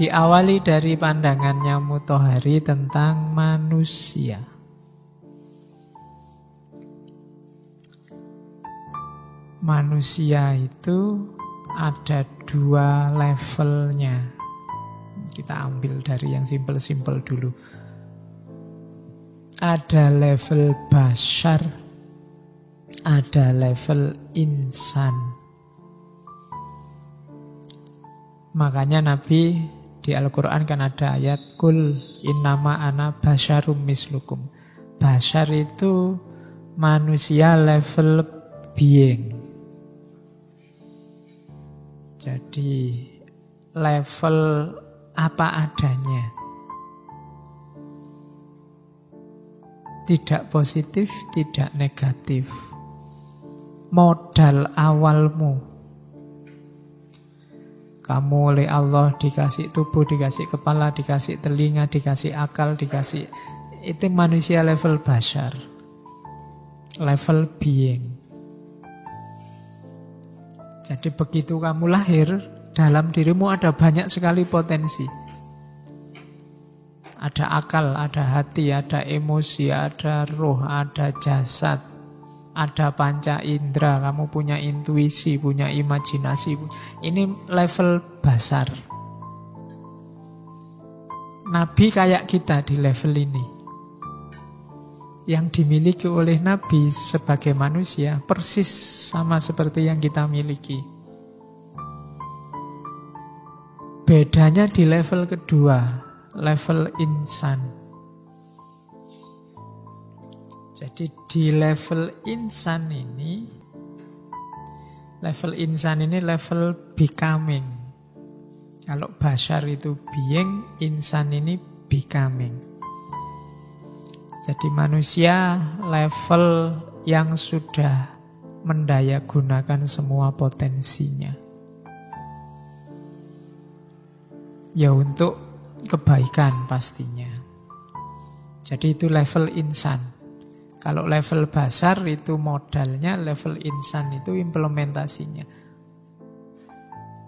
Diawali dari pandangannya Mutohari tentang manusia. Manusia itu ada dua levelnya. Kita ambil dari yang simpel-simpel dulu. Ada level basar, ada level insan. Makanya Nabi di Al-Quran kan ada ayat Kul innama ana basyarum mislukum. Basar itu manusia level being. Jadi level apa adanya. Tidak positif, tidak negatif. Modal awalmu kamu oleh Allah dikasih tubuh, dikasih kepala, dikasih telinga, dikasih akal, dikasih... Itu manusia level basar. Level being. Jadi begitu kamu lahir, dalam dirimu ada banyak sekali potensi. Ada akal, ada hati, ada emosi, ada roh, ada jasad, ada panca indera, kamu punya intuisi, punya imajinasi. Ini level basar. Nabi kayak kita di level ini. Yang dimiliki oleh Nabi sebagai manusia persis sama seperti yang kita miliki. Bedanya di level kedua, level insan. Jadi di level insan ini, level insan ini level becoming. Kalau basar itu being, insan ini becoming. Jadi manusia level yang sudah mendaya gunakan semua potensinya. Ya untuk kebaikan pastinya. Jadi itu level insan. Kalau level basar itu modalnya, level insan itu implementasinya.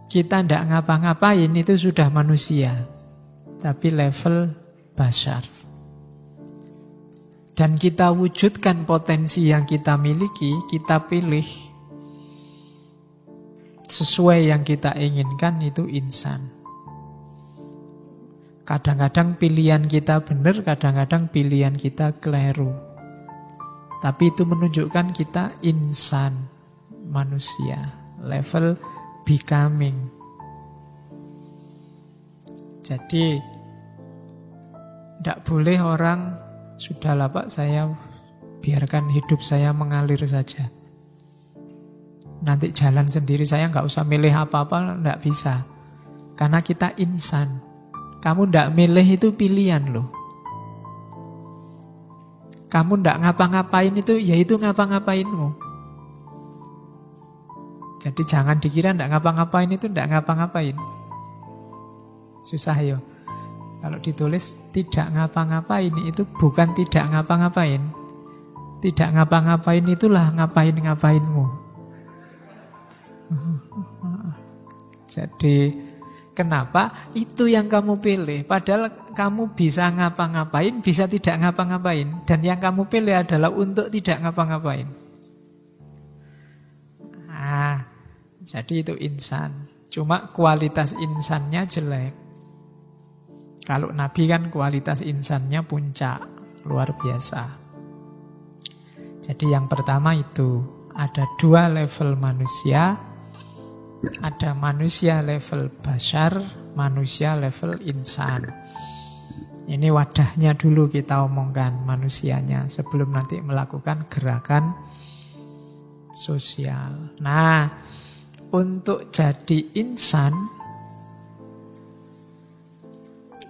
Kita tidak ngapa-ngapain itu sudah manusia. Tapi level basar. Dan kita wujudkan potensi yang kita miliki, kita pilih sesuai yang kita inginkan itu insan. Kadang-kadang pilihan kita benar, kadang-kadang pilihan kita keliru. Tapi itu menunjukkan kita insan, manusia, level becoming. Jadi tidak boleh orang sudahlah Pak saya biarkan hidup saya mengalir saja. Nanti jalan sendiri saya nggak usah milih apa-apa, nggak bisa. Karena kita insan. Kamu ndak milih itu pilihan loh. Kamu ndak ngapa-ngapain itu, ya itu ngapa-ngapainmu. Jadi jangan dikira ndak ngapa-ngapain itu ndak ngapa-ngapain. Susah ya. Kalau ditulis tidak ngapa-ngapain itu bukan tidak ngapa-ngapain. Tidak ngapa-ngapain itulah ngapain-ngapainmu. Jadi Kenapa? Itu yang kamu pilih. Padahal kamu bisa ngapa-ngapain, bisa tidak ngapa-ngapain. Dan yang kamu pilih adalah untuk tidak ngapa-ngapain. Ah, jadi itu insan. Cuma kualitas insannya jelek. Kalau Nabi kan kualitas insannya puncak, luar biasa. Jadi yang pertama itu ada dua level manusia, ada manusia level basar, manusia level insan. Ini wadahnya dulu kita omongkan manusianya sebelum nanti melakukan gerakan sosial. Nah, untuk jadi insan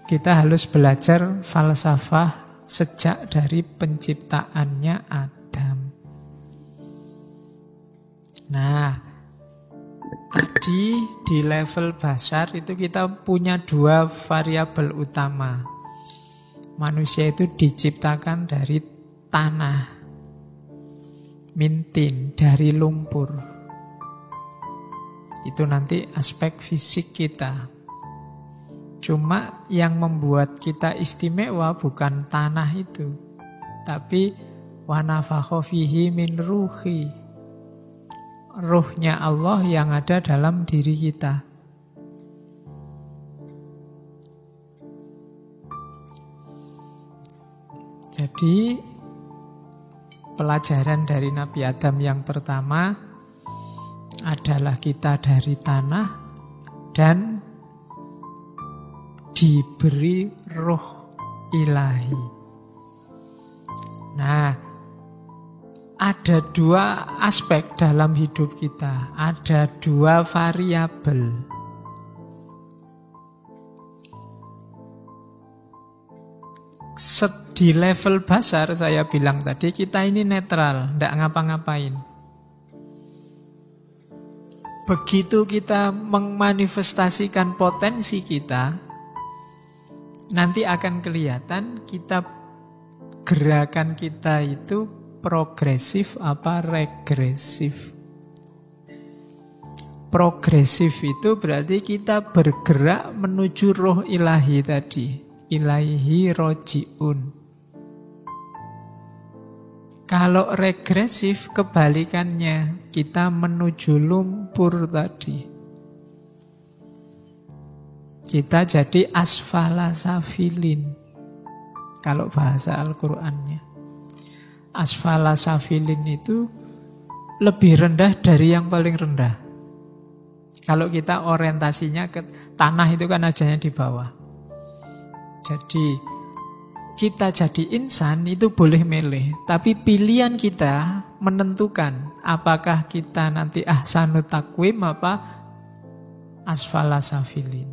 kita harus belajar falsafah sejak dari penciptaannya Adam. Nah, Tadi di level basar itu kita punya dua variabel utama. Manusia itu diciptakan dari tanah, mintin, dari lumpur. Itu nanti aspek fisik kita. Cuma yang membuat kita istimewa bukan tanah itu. Tapi wanafakho fihi min ruhi. Ruhnya Allah yang ada dalam diri kita. Jadi pelajaran dari Nabi Adam yang pertama adalah kita dari tanah dan diberi roh ilahi. Nah, ada dua aspek dalam hidup kita, ada dua variabel. Di level basar saya bilang tadi kita ini netral, tidak ngapa-ngapain. Begitu kita memanifestasikan potensi kita, nanti akan kelihatan kita gerakan kita itu progresif apa regresif. Progresif itu berarti kita bergerak menuju roh ilahi tadi. Ilahi rojiun. Kalau regresif kebalikannya, kita menuju lumpur tadi. Kita jadi asfala safilin. Kalau bahasa Al-Qur'annya. Asfala safilin itu lebih rendah dari yang paling rendah. Kalau kita orientasinya ke tanah itu kan adanya di bawah. Jadi kita jadi insan itu boleh milih, tapi pilihan kita menentukan apakah kita nanti ahsanu takwim apa asfala safilin.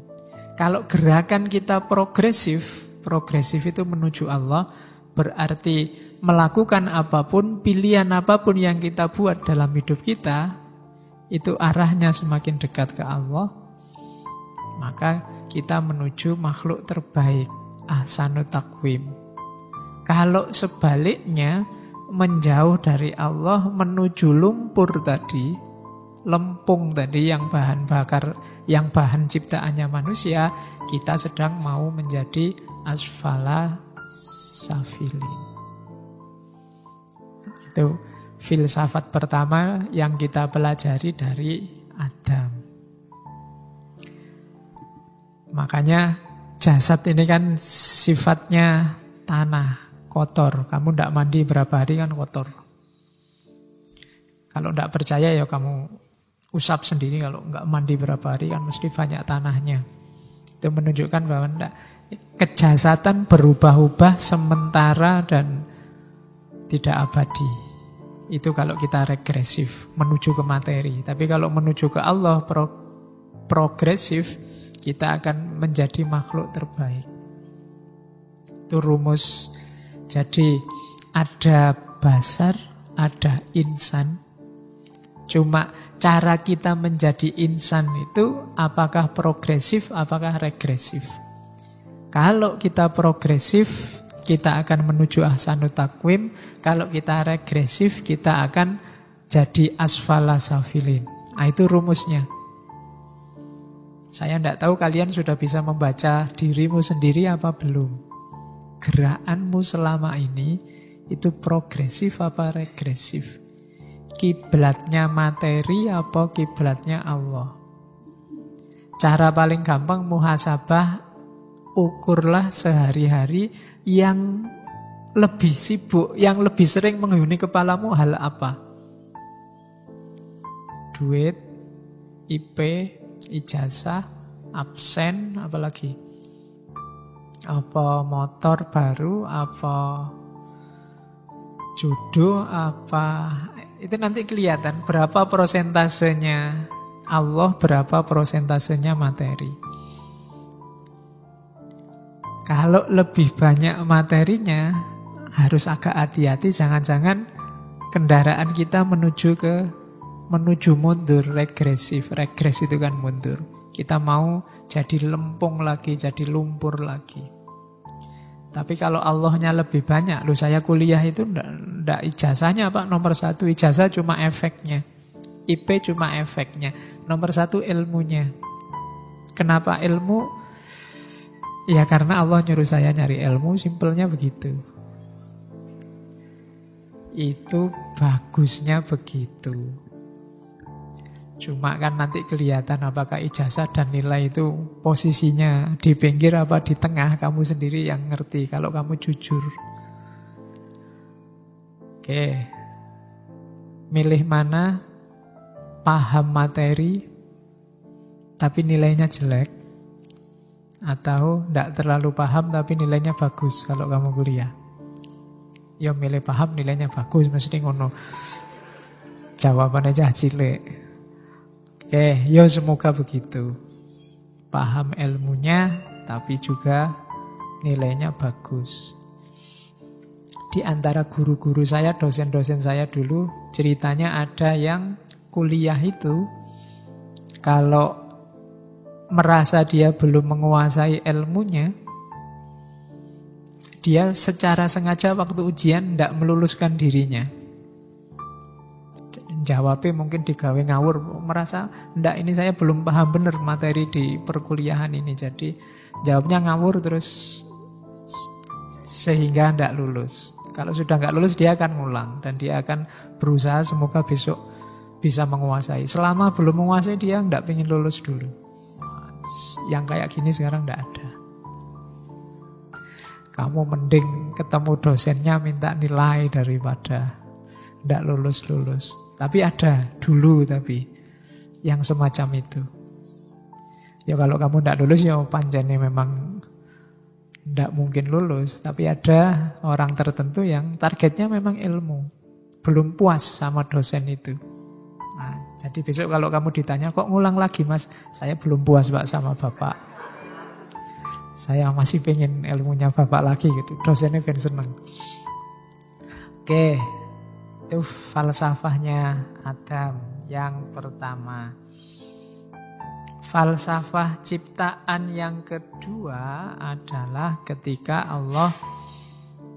Kalau gerakan kita progresif, progresif itu menuju Allah, berarti melakukan apa pun, pilihan apa pun yang kita buat dalam hidup kita, itu arahnya semakin dekat ke Allah, maka kita menuju makhluk terbaik, ahsanu takwim. Kalau sebaliknya, menjauh dari Allah menuju lumpur tadi, lempung tadi yang bahan bakar, yang bahan ciptaannya manusia, kita sedang mau menjadi asfala safilin. Itu filsafat pertama yang kita pelajari dari Adam. Makanya jasad ini kan sifatnya tanah, kotor. Kamu tidak mandi berapa hari kan kotor. Kalau tidak percaya ya kamu usap sendiri kalau nggak mandi berapa hari kan mesti banyak tanahnya. Itu menunjukkan bahwa enggak, kejasatan berubah-ubah sementara dan tidak abadi. Itu kalau kita regresif menuju ke materi. Tapi kalau menuju ke Allah pro, progresif, kita akan menjadi makhluk terbaik. Itu rumus. Jadi ada basar, ada insan, Cuma cara kita menjadi insan itu apakah progresif, apakah regresif. Kalau kita progresif, kita akan menuju ahsanu takwim. Kalau kita regresif, kita akan jadi asfala safilin. Nah, itu rumusnya. Saya tidak tahu kalian sudah bisa membaca dirimu sendiri apa belum. Gerakanmu selama ini itu progresif apa regresif kiblatnya materi apa kiblatnya Allah. Cara paling gampang muhasabah ukurlah sehari-hari yang lebih sibuk, yang lebih sering menghuni kepalamu hal apa? Duit, IP, ijazah, absen, apalagi? Apa motor baru, apa jodoh, apa itu nanti kelihatan berapa prosentasenya Allah, berapa prosentasenya materi. Kalau lebih banyak materinya, harus agak hati-hati, jangan-jangan kendaraan kita menuju ke menuju mundur, regresif. Regres itu kan mundur. Kita mau jadi lempung lagi, jadi lumpur lagi. Tapi kalau Allahnya lebih banyak, lu saya kuliah itu ndak ijazahnya Pak nomor satu ijazah cuma efeknya, IP cuma efeknya, nomor satu ilmunya. Kenapa ilmu? Ya karena Allah nyuruh saya nyari ilmu, simpelnya begitu. Itu bagusnya begitu. Cuma kan nanti kelihatan apakah ijazah dan nilai itu posisinya di pinggir apa di tengah, kamu sendiri yang ngerti kalau kamu jujur. Oke. Milih mana? Paham materi tapi nilainya jelek atau tidak terlalu paham tapi nilainya bagus kalau kamu kuliah. Ya milih paham nilainya bagus mesti ngono. Jawabannya aja cilik. Oke, ya semoga begitu. Paham ilmunya tapi juga nilainya bagus. Di antara guru-guru saya, dosen-dosen saya dulu, ceritanya ada yang kuliah itu kalau merasa dia belum menguasai ilmunya, dia secara sengaja waktu ujian tidak meluluskan dirinya. Jawabnya mungkin digawe ngawur, merasa ndak ini saya belum paham benar materi di perkuliahan ini. Jadi jawabnya ngawur terus sehingga ndak lulus. Kalau sudah nggak lulus dia akan ngulang dan dia akan berusaha semoga besok bisa menguasai. Selama belum menguasai dia ndak pengen lulus dulu. Yang kayak gini sekarang tidak ada. Kamu mending ketemu dosennya minta nilai daripada tidak lulus-lulus. Tapi ada dulu tapi yang semacam itu. Ya kalau kamu tidak lulus ya panjangnya memang tidak mungkin lulus. Tapi ada orang tertentu yang targetnya memang ilmu. Belum puas sama dosen itu. Jadi besok kalau kamu ditanya, kok ngulang lagi mas? Saya belum puas pak sama bapak. Saya masih pengen ilmunya bapak lagi gitu. Dosennya ben seneng. Oke, itu falsafahnya Adam yang pertama. Falsafah ciptaan yang kedua adalah ketika Allah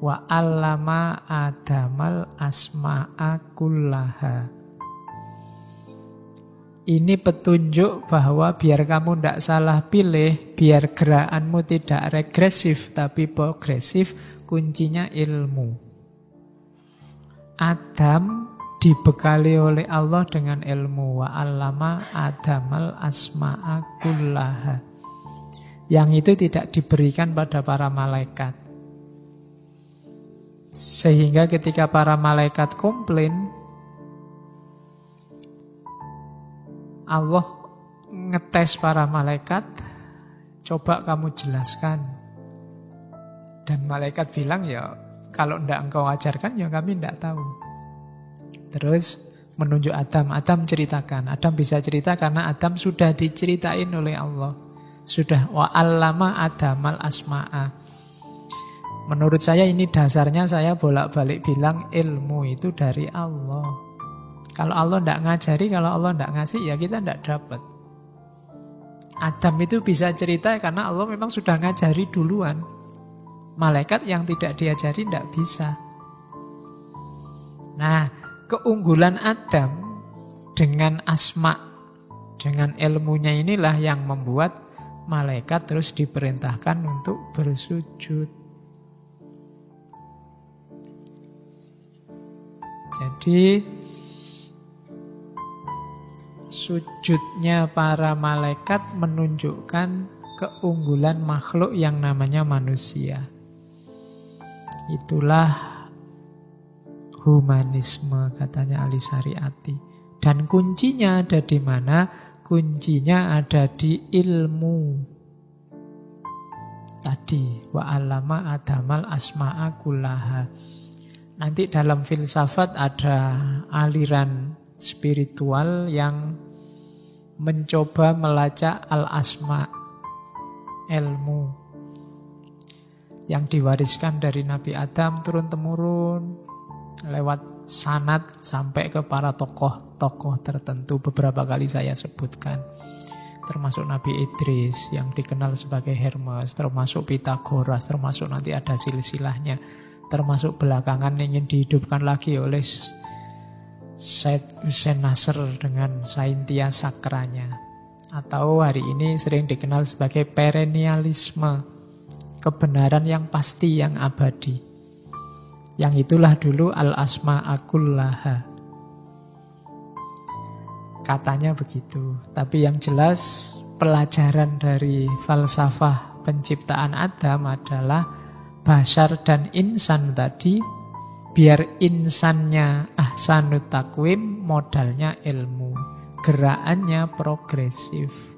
wa allama adamal asma'a kullaha ini petunjuk bahwa biar kamu tidak salah pilih, biar gerakanmu tidak regresif tapi progresif, kuncinya ilmu. Adam dibekali oleh Allah dengan ilmu wa allama adamal asma'a kullaha. Yang itu tidak diberikan pada para malaikat. Sehingga ketika para malaikat komplain, Allah ngetes para malaikat, coba kamu jelaskan. Dan malaikat bilang ya, kalau tidak engkau ajarkan ya kami tidak tahu. Terus menunjuk Adam, Adam ceritakan. Adam bisa cerita karena Adam sudah diceritain oleh Allah. Sudah wa allama Adamal asma'a. Menurut saya ini dasarnya saya bolak-balik bilang ilmu itu dari Allah. Kalau Allah tidak ngajari, kalau Allah tidak ngasih, ya kita tidak dapat. Adam itu bisa cerita karena Allah memang sudah ngajari duluan. Malaikat yang tidak diajari tidak bisa. Nah, keunggulan Adam dengan asma, dengan ilmunya inilah yang membuat malaikat terus diperintahkan untuk bersujud. Jadi sujudnya para malaikat menunjukkan keunggulan makhluk yang namanya manusia. Itulah humanisme katanya Ali Syariati. Dan kuncinya ada di mana? Kuncinya ada di ilmu. Tadi wa alama adamal asma'a kullaha. Nanti dalam filsafat ada aliran spiritual yang mencoba melacak al-asma, ilmu yang diwariskan dari Nabi Adam turun-temurun lewat sanat sampai ke para tokoh-tokoh tertentu. Beberapa kali saya sebutkan termasuk Nabi Idris yang dikenal sebagai Hermes, termasuk Pitagoras, termasuk nanti ada silsilahnya, termasuk belakangan ingin dihidupkan lagi oleh Said Hussein Nasr dengan Saintia Sakranya atau hari ini sering dikenal sebagai perennialisme kebenaran yang pasti, yang abadi. Yang itulah dulu al-asma akullaha. Katanya begitu. Tapi yang jelas pelajaran dari falsafah penciptaan Adam adalah basar dan insan tadi biar insannya ahsanut takwim modalnya ilmu. Gerakannya progresif